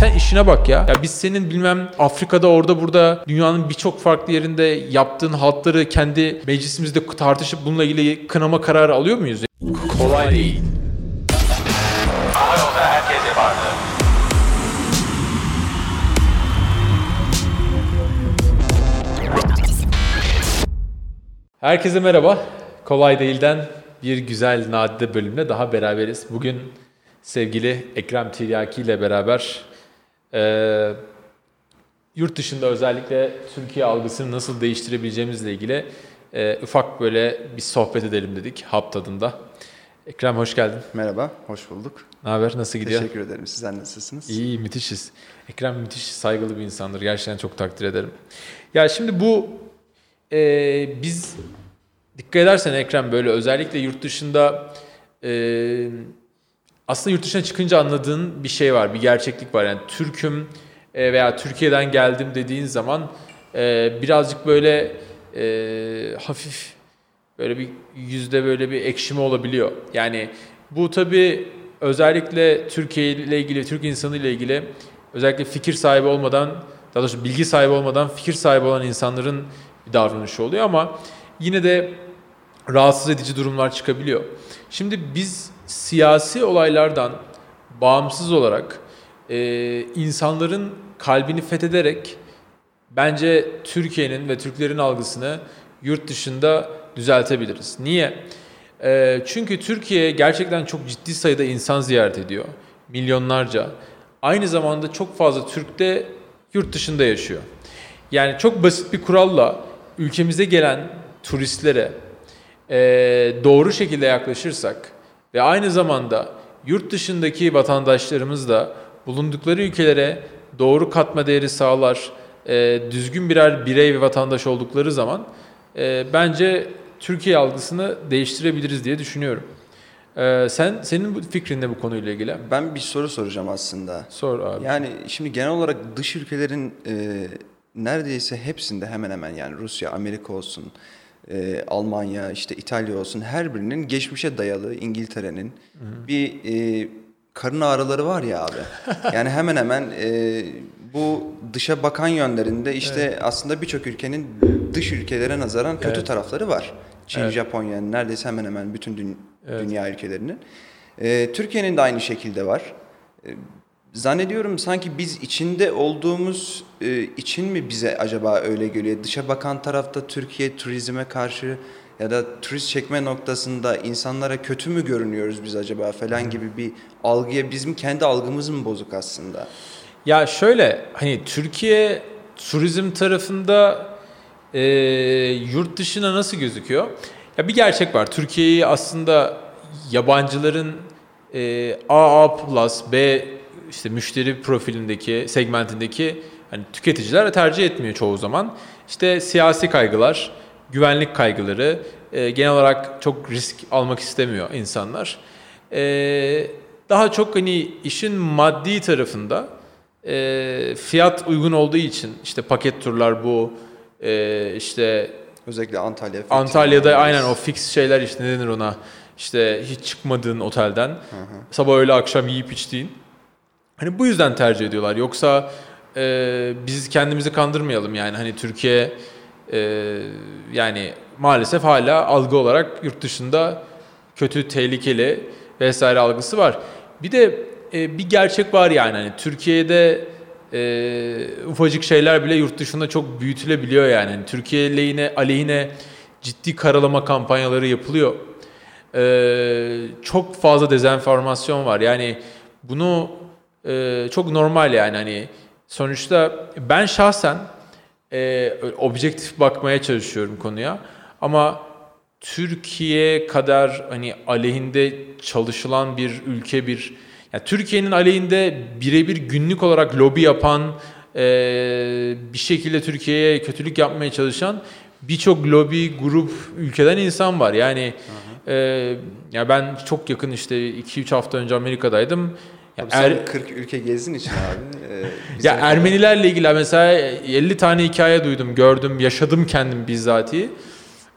sen işine bak ya. Ya biz senin bilmem Afrika'da orada burada dünyanın birçok farklı yerinde yaptığın haltları kendi meclisimizde tartışıp bununla ilgili kınama kararı alıyor muyuz? Kolay değil. Hava yolda herkes yapardı. Herkese merhaba. Kolay Değil'den bir güzel nadide bölümle daha beraberiz. Bugün sevgili Ekrem Tiryaki ile beraber e, yurt dışında özellikle Türkiye algısını nasıl değiştirebileceğimizle ilgili e, ufak böyle bir sohbet edelim dedik hap tadında. Ekrem hoş geldin. Merhaba, hoş bulduk. Ne haber? Nasıl gidiyor? Teşekkür ederim. Sizler nasılsınız? İyi, müthişiz. Ekrem müthiş saygılı bir insandır. Gerçekten çok takdir ederim. Ya şimdi bu e, biz dikkat edersen Ekrem böyle özellikle yurt dışında e, aslında yurt dışına çıkınca anladığın bir şey var, bir gerçeklik var. Yani Türk'üm e, veya Türkiye'den geldim dediğin zaman e, birazcık böyle e, hafif böyle bir yüzde böyle bir ekşime olabiliyor. Yani bu tabii özellikle Türkiye ile ilgili, Türk insanı ile ilgili özellikle fikir sahibi olmadan, daha doğrusu bilgi sahibi olmadan fikir sahibi olan insanların bir davranışı oluyor ama yine de rahatsız edici durumlar çıkabiliyor. Şimdi biz siyasi olaylardan bağımsız olarak e, insanların kalbini fethederek bence Türkiye'nin ve Türklerin algısını yurt dışında düzeltebiliriz. Niye? E, çünkü Türkiye gerçekten çok ciddi sayıda insan ziyaret ediyor. Milyonlarca. Aynı zamanda çok fazla Türk de yurt dışında yaşıyor. Yani çok basit bir kuralla ülkemize gelen turistlere e, doğru şekilde yaklaşırsak ve aynı zamanda yurt dışındaki vatandaşlarımız da bulundukları ülkelere doğru katma değeri sağlar, e, düzgün birer birey ve vatandaş oldukları zaman e, bence Türkiye algısını değiştirebiliriz diye düşünüyorum. E, sen senin bu fikrin ne bu konuyla ilgili? Ben bir soru soracağım aslında. Sor abi. Yani şimdi genel olarak dış ülkelerin e, neredeyse hepsinde hemen hemen yani Rusya, Amerika olsun, e, Almanya, işte İtalya olsun her birinin geçmişe dayalı İngiltere'nin bir e, karın ağrıları var ya abi. Yani hemen hemen e, bu dışa bakan yönlerinde işte aslında birçok ülkenin dış ülkelere nazaran kötü Evet. tarafları var. Çin, Evet. Japonya neredeyse hemen hemen bütün dün- dünya ülkelerinin. E, Türkiye'nin de aynı şekilde var. E, Zannediyorum sanki biz içinde olduğumuz e, için mi bize acaba öyle geliyor? Dışa bakan tarafta Türkiye turizme karşı ya da turist çekme noktasında insanlara kötü mü görünüyoruz biz acaba falan gibi bir algıya bizim kendi algımız mı bozuk aslında? Ya şöyle hani Türkiye turizm tarafında e, yurt dışına nasıl gözüküyor? Ya bir gerçek var. Türkiye'yi aslında yabancıların e, AA B işte müşteri profilindeki segmentindeki hani tüketiciler tercih etmiyor çoğu zaman. İşte siyasi kaygılar, güvenlik kaygıları, e, genel olarak çok risk almak istemiyor insanlar. E, daha çok hani işin maddi tarafında e, fiyat uygun olduğu için işte paket turlar bu e, işte Özellikle Antalya. Antalya'da aynen o fix şeyler işte ne denir ona işte hiç çıkmadığın otelden sabah öğle akşam yiyip içtiğin hani bu yüzden tercih ediyorlar yoksa e, biz kendimizi kandırmayalım yani hani Türkiye e, yani maalesef hala algı olarak yurt dışında kötü tehlikeli vesaire algısı var bir de e, bir gerçek var yani hani Türkiye'de e, ufacık şeyler bile yurt dışında çok büyütülebiliyor yani. Hani Türkiye lehine, aleyhine ciddi karalama kampanyaları yapılıyor. E, çok fazla dezenformasyon var. Yani bunu e, çok normal yani hani sonuçta ben şahsen e, objektif bakmaya çalışıyorum konuya ama Türkiye kadar hani aleyhinde çalışılan bir ülke bir ya Türkiye'nin aleyhinde birebir günlük olarak lobi yapan e, bir şekilde Türkiye'ye kötülük yapmaya çalışan birçok lobi grup ülkeden insan var. Yani e, ya ben çok yakın işte 2-3 hafta önce Amerika'daydım. Ya Tabii Er- sen 40 ülke gezdin için abi. e, ya Ermenilerle ilgili mesela 50 tane hikaye duydum, gördüm, yaşadım kendim bizzatihi.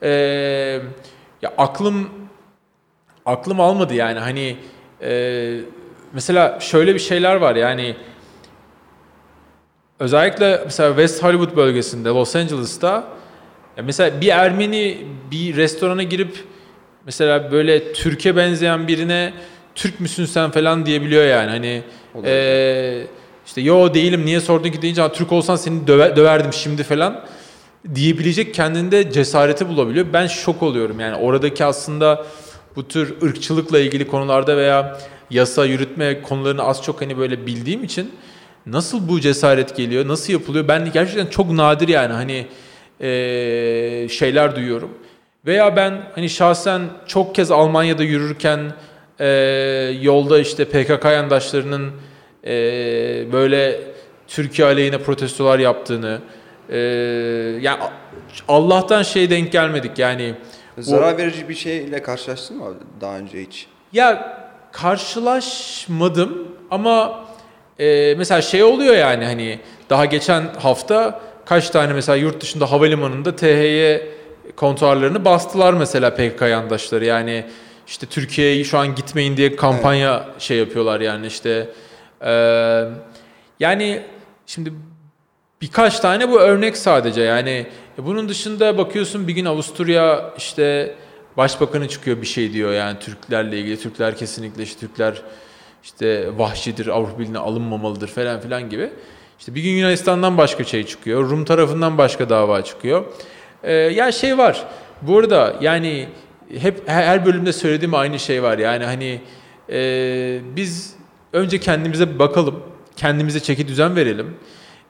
Ee, ya aklım aklım almadı yani hani e, mesela şöyle bir şeyler var yani özellikle mesela West Hollywood bölgesinde Los Angeles'ta mesela bir Ermeni bir restorana girip mesela böyle Türkiye benzeyen birine Türk müsün sen falan diyebiliyor yani hani Olabilir. eee, işte yo değilim niye sordun ki deyince "Ha, Türk olsan seni döve- döverdim şimdi falan diyebilecek kendinde cesareti bulabiliyor. Ben şok oluyorum yani oradaki aslında bu tür ırkçılıkla ilgili konularda veya yasa yürütme konularını az çok hani böyle bildiğim için nasıl bu cesaret geliyor, nasıl yapılıyor ben gerçekten çok nadir yani hani eee, şeyler duyuyorum. Veya ben hani şahsen çok kez Almanya'da yürürken eee, yolda işte PKK yandaşlarının eee, böyle Türkiye aleyhine protestolar yaptığını eee yani Allah'tan şey denk gelmedik yani Zarar verici bir şeyle karşılaştın mı daha önce hiç? ya karşılaşmadım ama e, mesela şey oluyor yani hani daha geçen hafta kaç tane mesela yurt dışında havalimanında THY kontuarlarını bastılar mesela PKK yandaşları yani işte Türkiye'ye şu an gitmeyin diye kampanya şey yapıyorlar yani işte e, yani şimdi birkaç tane bu örnek sadece yani bunun dışında bakıyorsun bir gün Avusturya işte başbakanı çıkıyor bir şey diyor yani Türklerle ilgili Türkler kesinlikle işte Türkler işte vahşidir Avrupa Birliği'ne alınmamalıdır falan filan gibi. İşte bir gün Yunanistan'dan başka şey çıkıyor. Rum tarafından başka dava çıkıyor. Ee, ya şey var. Bu arada yani hep her bölümde söylediğim aynı şey var. Yani hani e, biz önce kendimize bir bakalım. Kendimize çeki düzen verelim.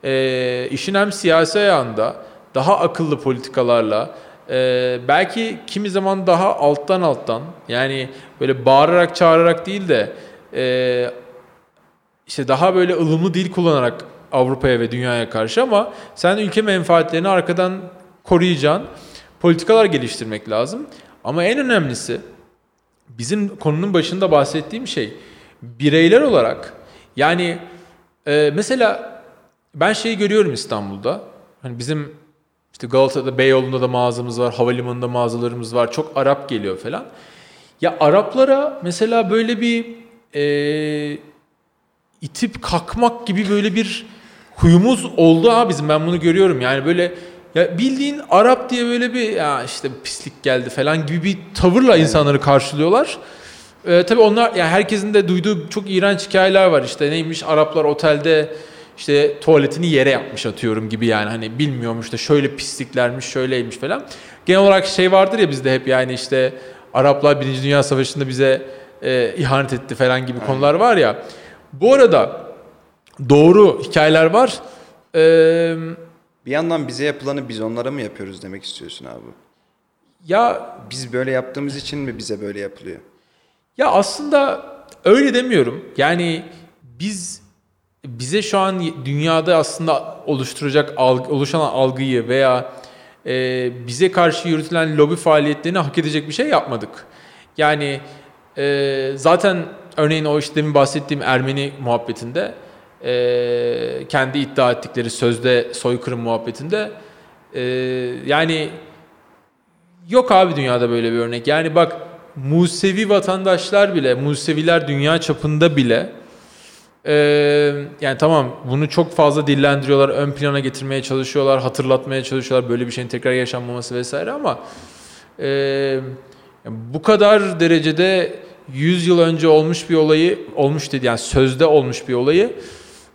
E, işin hem siyasi ayağında daha akıllı politikalarla e, belki kimi zaman daha alttan alttan yani böyle bağırarak çağırarak değil de e, işte daha böyle ılımlı dil kullanarak Avrupa'ya ve dünyaya karşı ama sen ülke menfaatlerini arkadan koruyacağın politikalar geliştirmek lazım. Ama en önemlisi bizim konunun başında bahsettiğim şey bireyler olarak yani e, mesela ben şeyi görüyorum İstanbul'da. Hani bizim işte Galata'da Beyoğlu'nda da mağazamız var, havalimanında mağazalarımız var. Çok Arap geliyor falan. Ya Araplara mesela böyle bir e, itip kalkmak gibi böyle bir huyumuz oldu ha bizim. Ben bunu görüyorum. Yani böyle ya bildiğin Arap diye böyle bir ya işte pislik geldi falan gibi bir tavırla insanları karşılıyorlar. Ee, tabii onlar yani herkesin de duyduğu çok iğrenç hikayeler var. İşte neymiş Araplar otelde işte tuvaletini yere yapmış atıyorum gibi yani hani bilmiyormuş da şöyle pisliklermiş şöyleymiş falan. Genel olarak şey vardır ya bizde hep yani işte Araplar Birinci Dünya Savaşı'nda bize e, ihanet etti falan gibi konular var ya. Bu arada doğru hikayeler var. Ee, Bir yandan bize yapılanı biz onlara mı yapıyoruz demek istiyorsun abi? ya Biz böyle yaptığımız için mi bize böyle yapılıyor? Ya aslında öyle demiyorum. Yani biz bize şu an dünyada aslında oluşturacak algı, oluşan algıyı veya e, bize karşı yürütülen lobi faaliyetlerini hak edecek bir şey yapmadık. Yani e, zaten örneğin o işte demin bahsettiğim Ermeni muhabbetinde e, kendi iddia ettikleri sözde soykırım muhabbetinde e, yani Yok abi dünyada böyle bir örnek. Yani bak Musevi vatandaşlar bile, Museviler dünya çapında bile e, yani tamam bunu çok fazla dillendiriyorlar, ön plana getirmeye çalışıyorlar, hatırlatmaya çalışıyorlar böyle bir şeyin tekrar yaşanmaması vesaire ama e, bu kadar derecede 100 yıl önce olmuş bir olayı olmuş dedi yani sözde olmuş bir olayı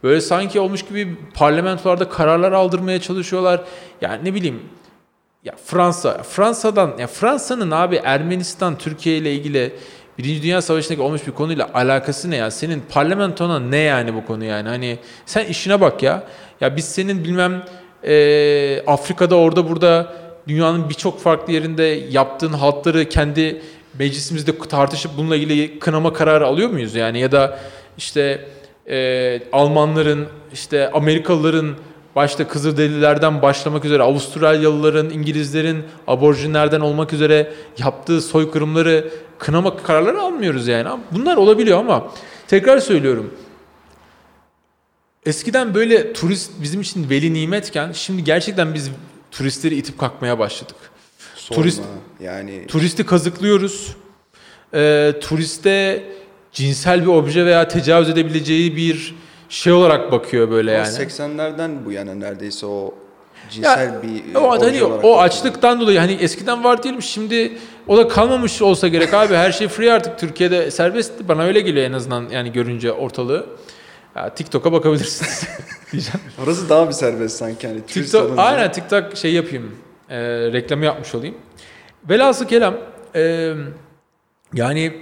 böyle sanki olmuş gibi parlamentolarda kararlar aldırmaya çalışıyorlar. Yani ne bileyim ya Fransa, Fransa'dan, ya Fransa'nın abi Ermenistan, Türkiye ile ilgili Birinci Dünya Savaşı'ndaki olmuş bir konuyla alakası ne ya? Senin parlamentona ne yani bu konu yani? Hani sen işine bak ya. Ya biz senin bilmem e, Afrika'da orada burada dünyanın birçok farklı yerinde yaptığın haltları kendi meclisimizde tartışıp bununla ilgili kınama kararı alıyor muyuz yani? Ya da işte e, Almanların, işte Amerikalıların başta Kızılderililerden başlamak üzere Avustralyalıların, İngilizlerin, aborjinlerden olmak üzere yaptığı soykırımları kınama kararları almıyoruz yani. Bunlar olabiliyor ama tekrar söylüyorum. Eskiden böyle turist bizim için veli nimetken şimdi gerçekten biz turistleri itip kalkmaya başladık. Sorma. Turist- yani Turisti kazıklıyoruz. Ee, turiste cinsel bir obje veya tecavüz edebileceği bir şey olarak bakıyor böyle yani. 80'lerden bu yana neredeyse o cinsel Ya, bir o obje hani o açlıktan dolayı hani eskiden var diyelim şimdi o da kalmamış olsa gerek abi her şey free artık Türkiye'de serbest bana öyle geliyor en azından yani görünce ortalığı. Ya, TikTok'a bakabilirsiniz diyeceğim. Orası daha bir serbest sanki hani TikTok, aynen TikTok şey yapayım. E, reklamı yapmış olayım. Velhasıl kelam e, yani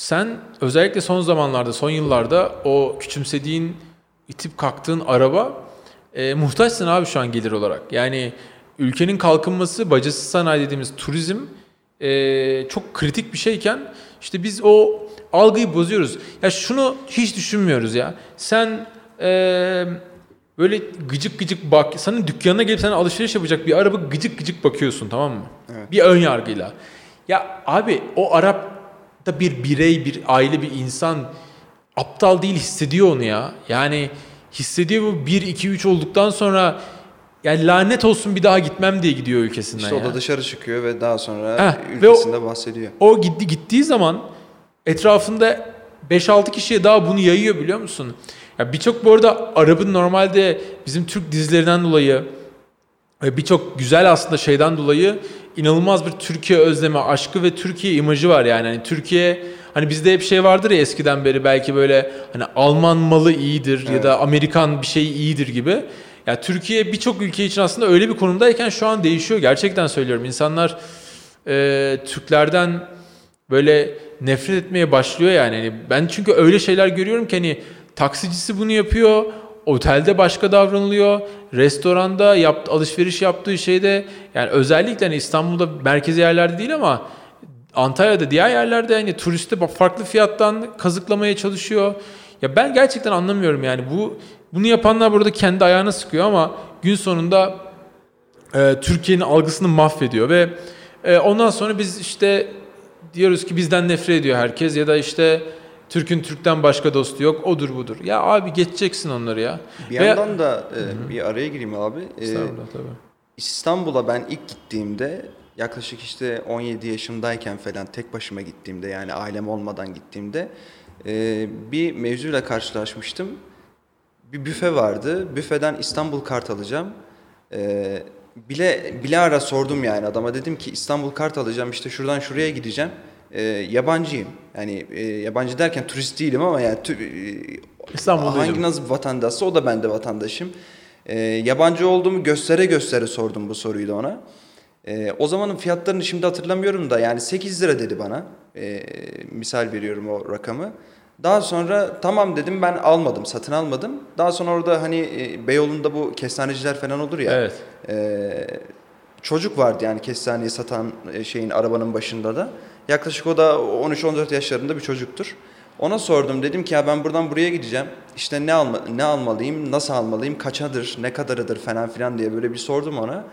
sen özellikle son zamanlarda, son yıllarda o küçümsediğin, itip kalktığın araba e, muhtaçsın abi şu an gelir olarak. Yani ülkenin kalkınması, bacasız sanayi dediğimiz turizm e, çok kritik bir şeyken işte biz o algıyı bozuyoruz. Ya şunu hiç düşünmüyoruz ya. Sen e, böyle gıcık gıcık bak, senin dükkanına gelip sana alışveriş yapacak bir araba gıcık gıcık bakıyorsun tamam mı? Evet. Bir ön yargıyla. Ya abi o Arap da bir birey, bir aile, bir insan aptal değil hissediyor onu ya. Yani hissediyor bu 1 2 3 olduktan sonra yani lanet olsun bir daha gitmem diye gidiyor ülkesinden İşte ya. o da dışarı çıkıyor ve daha sonra Heh, ve o- ülkesinde bahsediyor. O gitti gittiği zaman etrafında 5-6 kişiye daha bunu yayıyor biliyor musun? Ya birçok bu arada Arap'ın normalde bizim Türk dizilerinden dolayı ve birçok güzel aslında şeyden dolayı inanılmaz bir Türkiye özleme, aşkı ve Türkiye imajı var yani. Hani Türkiye hani bizde hep şey vardır ya eskiden beri belki böyle hani Alman malı iyidir ya da Amerikan bir şey iyidir gibi. Ya Türkiye birçok ülke için aslında öyle bir konumdayken şu an değişiyor. Gerçekten söylüyorum. İnsanlar e, Türklerden böyle nefret etmeye başlıyor yani. Hani ben çünkü öyle şeyler görüyorum ki hani taksicisi bunu yapıyor, otelde başka davranılıyor, restoranda yap, alışveriş yaptığı şeyde yani özellikle hani İstanbul'da merkezi yerlerde değil ama Antalya'da diğer yerlerde hani turiste farklı fiyattan kazıklamaya çalışıyor. Ya ben gerçekten anlamıyorum yani bu bunu yapanlar burada kendi ayağına sıkıyor ama gün sonunda e, Türkiye'nin algısını mahvediyor ve e, ondan sonra biz işte diyoruz ki bizden nefret ediyor herkes ya da işte Türk'ün Türk'ten başka dostu yok odur budur. Ya abi geçeceksin onları ya. Bir Ve- yandan da e, bir araya gireyim abi. E, Estağfurullah tabii. İstanbul'a ben ilk gittiğimde yaklaşık işte 17 yaşımdayken falan tek başıma gittiğimde yani ailem olmadan gittiğimde e, bir mevzuyla karşılaşmıştım. Bir büfe vardı. Büfeden İstanbul kart alacağım. E, bile bile ara sordum yani adama dedim ki İstanbul kart alacağım işte şuradan şuraya gideceğim. E, yabancıyım. Yani e, yabancı derken turist değilim ama yani tü- e, hangi nasıl vatandaşsa o da ben de vatandaşım. Ee, yabancı olduğumu göstere göstere sordum bu soruyu da ona. Ee, o zamanın fiyatlarını şimdi hatırlamıyorum da yani 8 lira dedi bana. Ee, misal veriyorum o rakamı. Daha sonra tamam dedim ben almadım, satın almadım. Daha sonra orada hani e, Beyoğlu'nda bu kestaneciler falan olur ya. Evet. Ee, çocuk vardı yani kestaneyi satan e, şeyin arabanın başında da. Yaklaşık o da 13-14 yaşlarında bir çocuktur. Ona sordum dedim ki ya ben buradan buraya gideceğim. İşte ne alma, ne almalıyım, nasıl almalıyım, kaçadır, ne kadarıdır falan filan diye böyle bir sordum ona.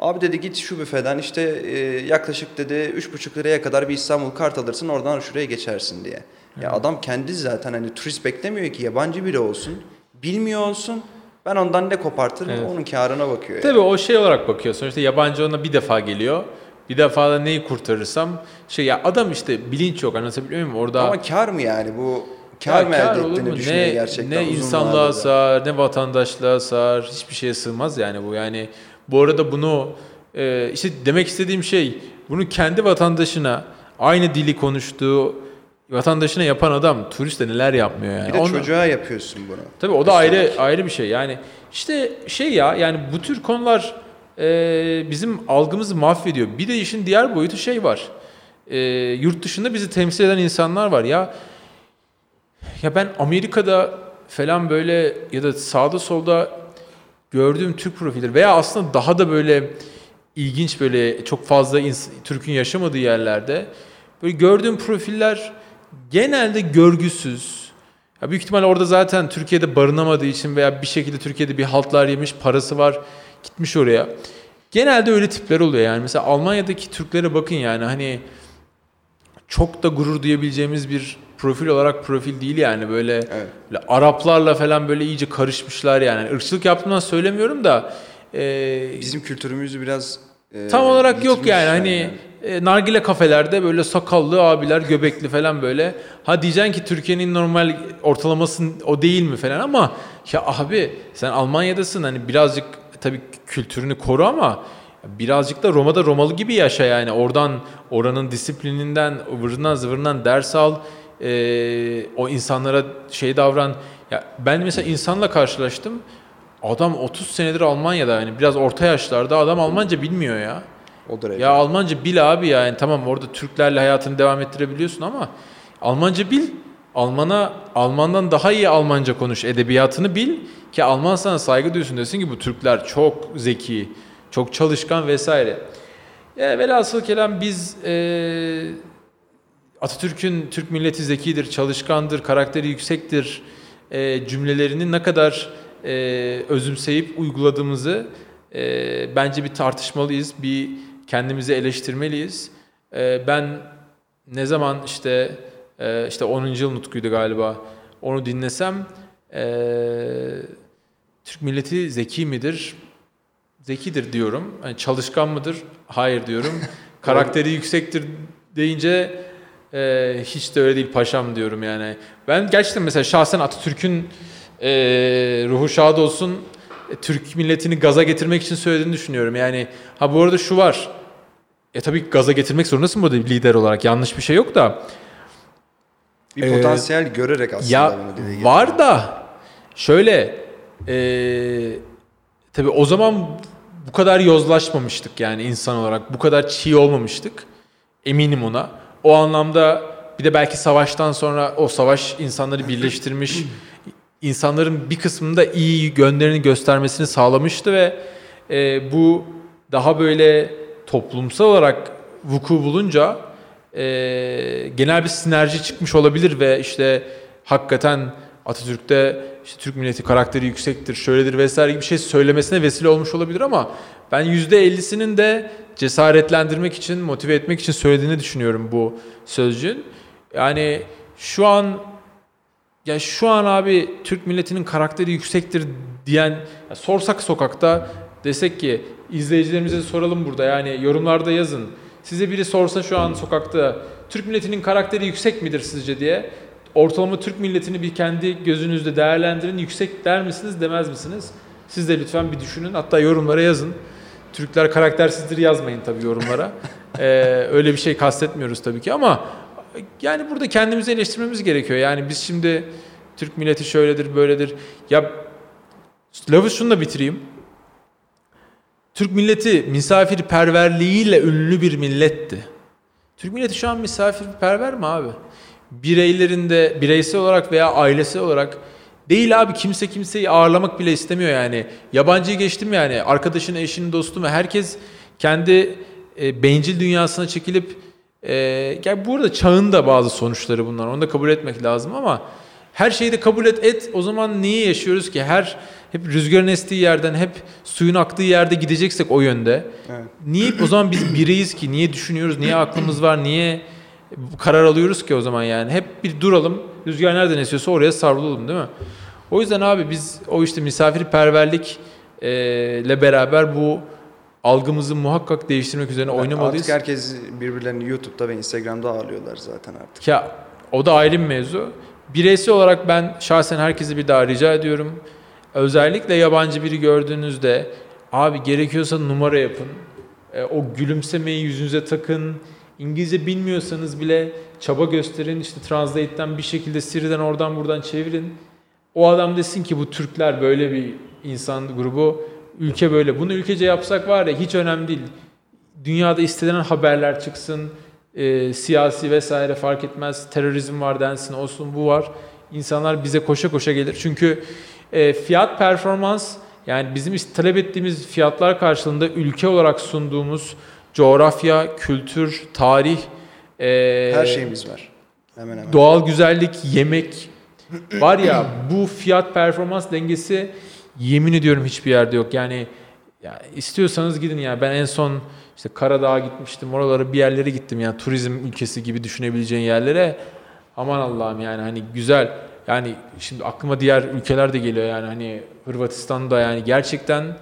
Abi dedi git şu büfeden işte e, yaklaşık dedi 3,5 liraya kadar bir İstanbul kart alırsın oradan şuraya geçersin diye. Ya adam kendi zaten hani turist beklemiyor ki yabancı biri olsun, bilmiyor olsun. Ben ondan ne kopartırım Evet. onun karına bakıyor. Tabii o şey olarak bakıyorsun. İşte yabancı ona bir defa geliyor. Bir defa da neyi kurtarırsam şey ya adam işte bilinç yok anlatabiliyor muyum? Orada Ama kar mı yani bu kar Ya mı kar elde ettiğini düşünüyor ne, gerçekten ne insanlığa sığar, ne vatandaşlığa sığar, hiçbir şeye sığmaz yani bu. Yani bu arada bunu e, işte demek istediğim şey bunu kendi vatandaşına aynı dili konuştuğu vatandaşına yapan adam turiste neler yapmıyor yani. Bir de Ondan- çocuğa yapıyorsun bunu. Tabii o da ayrı ayrı bir şey. Yani işte şey ya yani bu tür konular e, bizim algımızı mahvediyor. Bir de işin diğer boyutu şey var. E, yurt dışında bizi temsil eden insanlar var ya. Ya ben Amerika'da falan böyle ya da sağda solda gördüğüm Türk profilleri veya aslında daha da böyle ilginç böyle çok fazla Türk'ün yaşamadığı yerlerde böyle gördüğüm profiller genelde görgüsüz. Ya büyük ihtimalle orada zaten Türkiye'de barınamadığı için veya bir şekilde Türkiye'de bir haltlar yemiş, parası var, gitmiş oraya. Genelde öyle tipler oluyor yani. Mesela Almanya'daki Türklere bakın yani hani çok da gurur duyabileceğimiz bir profil olarak profil değil yani böyle, Evet. böyle Araplarla falan böyle iyice karışmışlar yani. Irkçılık yaptığımdan söylemiyorum da e, Bizim kültürümüzü biraz e, tam olarak yok yitirmişler yani hani e, nargile kafelerde böyle sakallı abiler, göbekli falan böyle. Ha diyeceksin ki Türkiye'nin normal ortalaması o değil mi falan ama ya abi sen Almanya'dasın hani birazcık tabii kültürünü koru ama birazcık da Roma'da Romalı gibi yaşa yani. Oradan oranın disiplininden, ıvırından zıvırından ders al. E, o insanlara şey davran. Ya ben mesela insanla karşılaştım. Adam 30 senedir Almanya'da yani biraz orta yaşlarda adam Almanca bilmiyor ya. O derece. Ya Almanca bil abi ya. Yani tamam orada Türklerle hayatını devam ettirebiliyorsun ama Almanca bil. Almana Almandan daha iyi Almanca konuş. Edebiyatını bil ki Alman sana saygı duysun desin ki bu Türkler çok zeki, çok çalışkan vesaire. Ya velhasıl kelam biz e, Atatürk'ün Türk milleti zekidir, çalışkandır, karakteri yüksektir e, cümlelerini ne kadar e, özümseyip uyguladığımızı e, bence bir tartışmalıyız, bir kendimizi eleştirmeliyiz. E, ben ne zaman işte e, işte 10. yıl nutkuydu galiba onu dinlesem e, Türk milleti zeki midir? Zekidir diyorum. Yani çalışkan mıdır? Hayır diyorum. Karakteri yüksektir deyince e, hiç de öyle değil paşam diyorum yani. Ben gerçekten mesela şahsen Atatürk'ün e, ruhu şad olsun e, Türk milletini gaza getirmek için söylediğini düşünüyorum. Yani ha bu arada şu var. E tabii gaza getirmek zorundasın burada lider olarak. Yanlış bir şey yok da. Bir Ee, potansiyel görerek aslında Ya bunu var da şöyle e, tabii o zaman bu kadar yozlaşmamıştık yani insan olarak. Bu kadar çiğ olmamıştık. Eminim ona. O anlamda bir de belki savaştan sonra o savaş insanları birleştirmiş. insanların bir kısmının da iyi yönlerini göstermesini sağlamıştı ve e, bu daha böyle toplumsal olarak vuku bulunca e, genel bir sinerji çıkmış olabilir ve işte hakikaten Atatürk'te işte Türk milleti karakteri yüksektir, şöyledir vesaire gibi bir şey söylemesine vesile olmuş olabilir ama ben %50'sinin de cesaretlendirmek için, motive etmek için söylediğini düşünüyorum bu sözcüğün. Yani şu an ya şu an abi Türk milletinin karakteri yüksektir diyen ya sorsak sokakta desek ki izleyicilerimize soralım burada yani yorumlarda yazın. Size biri sorsa şu an sokakta Türk milletinin karakteri yüksek midir sizce diye ortalama Türk milletini bir kendi gözünüzde değerlendirin. Yüksek der misiniz demez misiniz? Siz de lütfen bir düşünün. Hatta yorumlara yazın. Türkler karaktersizdir yazmayın tabii yorumlara. Ee, öyle bir şey kastetmiyoruz tabii ki ama yani burada kendimizi eleştirmemiz gerekiyor. Yani biz şimdi Türk milleti şöyledir, böyledir. Ya lafı şununla bitireyim. Türk milleti misafirperverliğiyle ünlü bir milletti. Türk milleti şu an misafirperver mi abi? Bireylerinde bireysel olarak veya ailesi olarak değil abi kimse kimseyi ağırlamak bile istemiyor yani. Yabancıyı geçtim yani arkadaşın, eşinin, dostum ve herkes kendi e, bencil dünyasına çekilip e, yani burada çağın da bazı sonuçları bunlar. Onu da kabul etmek lazım ama her şeyi de kabul et et. O zaman niye yaşıyoruz ki? Her hep rüzgarın estiği yerden, hep suyun aktığı yerde gideceksek o yönde. Evet. Niye o zaman biz bireyiz ki? Niye düşünüyoruz? Niye aklımız var? Niye karar alıyoruz ki o zaman yani? Hep bir duralım. Rüzgar nereden esiyorsa oraya savrulalım değil mi? O yüzden abi biz o işte misafirperverlik e, ile beraber bu algımızı muhakkak değiştirmek üzerine oynamalıyız. Artık herkes birbirlerini YouTube'da ve Instagram'da ağırlıyorlar zaten artık. Ya o da ayrı bir mevzu. Bireysel olarak ben şahsen herkese bir daha rica ediyorum. Özellikle yabancı biri gördüğünüzde abi gerekiyorsa numara yapın. E, o gülümsemeyi yüzünüze takın. İngilizce bilmiyorsanız bile çaba gösterin. İşte Translate'den bir şekilde Siri'den oradan buradan çevirin. O adam desin ki bu Türkler böyle bir insan grubu. Ülke böyle. Bunu ülkece yapsak var ya hiç önemli değil. Dünyada istenen haberler çıksın. e, siyasi vesaire fark etmez. Terörizm var densin, olsun bu var. İnsanlar bize koşa koşa gelir. Çünkü e, fiyat performans yani bizim talep ettiğimiz fiyatlar karşılığında ülke olarak sunduğumuz coğrafya, kültür, tarih, e, Her şeyimiz var. Hemen hemen. doğal güzellik, yemek var ya bu fiyat performans dengesi yemin ediyorum hiçbir yerde yok. Yani ya istiyorsanız gidin ya. Ben en son işte Karadağ'a gitmiştim. Oralara bir yerlere gittim yani turizm ülkesi gibi düşünebileceğin yerlere. Aman Allah'ım yani hani güzel. Yani şimdi aklıma diğer ülkeler de geliyor yani hani Hırvatistan'da yani gerçekten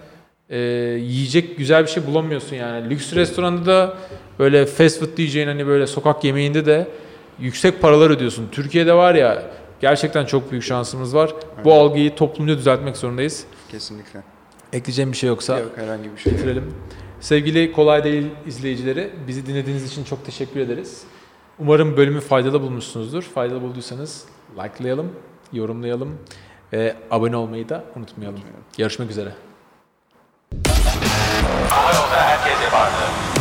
e, yiyecek güzel bir şey bulamıyorsun yani. Lüks restoranda da böyle fast food diyeceğin hani böyle sokak yemeğinde de yüksek paralar ödüyorsun. Türkiye'de var ya gerçekten çok büyük şansımız var. Bu algıyı toplumca düzeltmek zorundayız. Kesinlikle. Ekleyeceğim bir şey yoksa Yok herhangi bir şey. bitirelim. Sevgili Kolay Değil izleyicileri, bizi dinlediğiniz için çok teşekkür ederiz. Umarım bölümü faydalı bulmuşsunuzdur. Faydalı bulduysanız likelayalım, yorumlayalım ve abone olmayı da unutmayalım. Görüşmek üzere. Hava yolda herkes yapardı.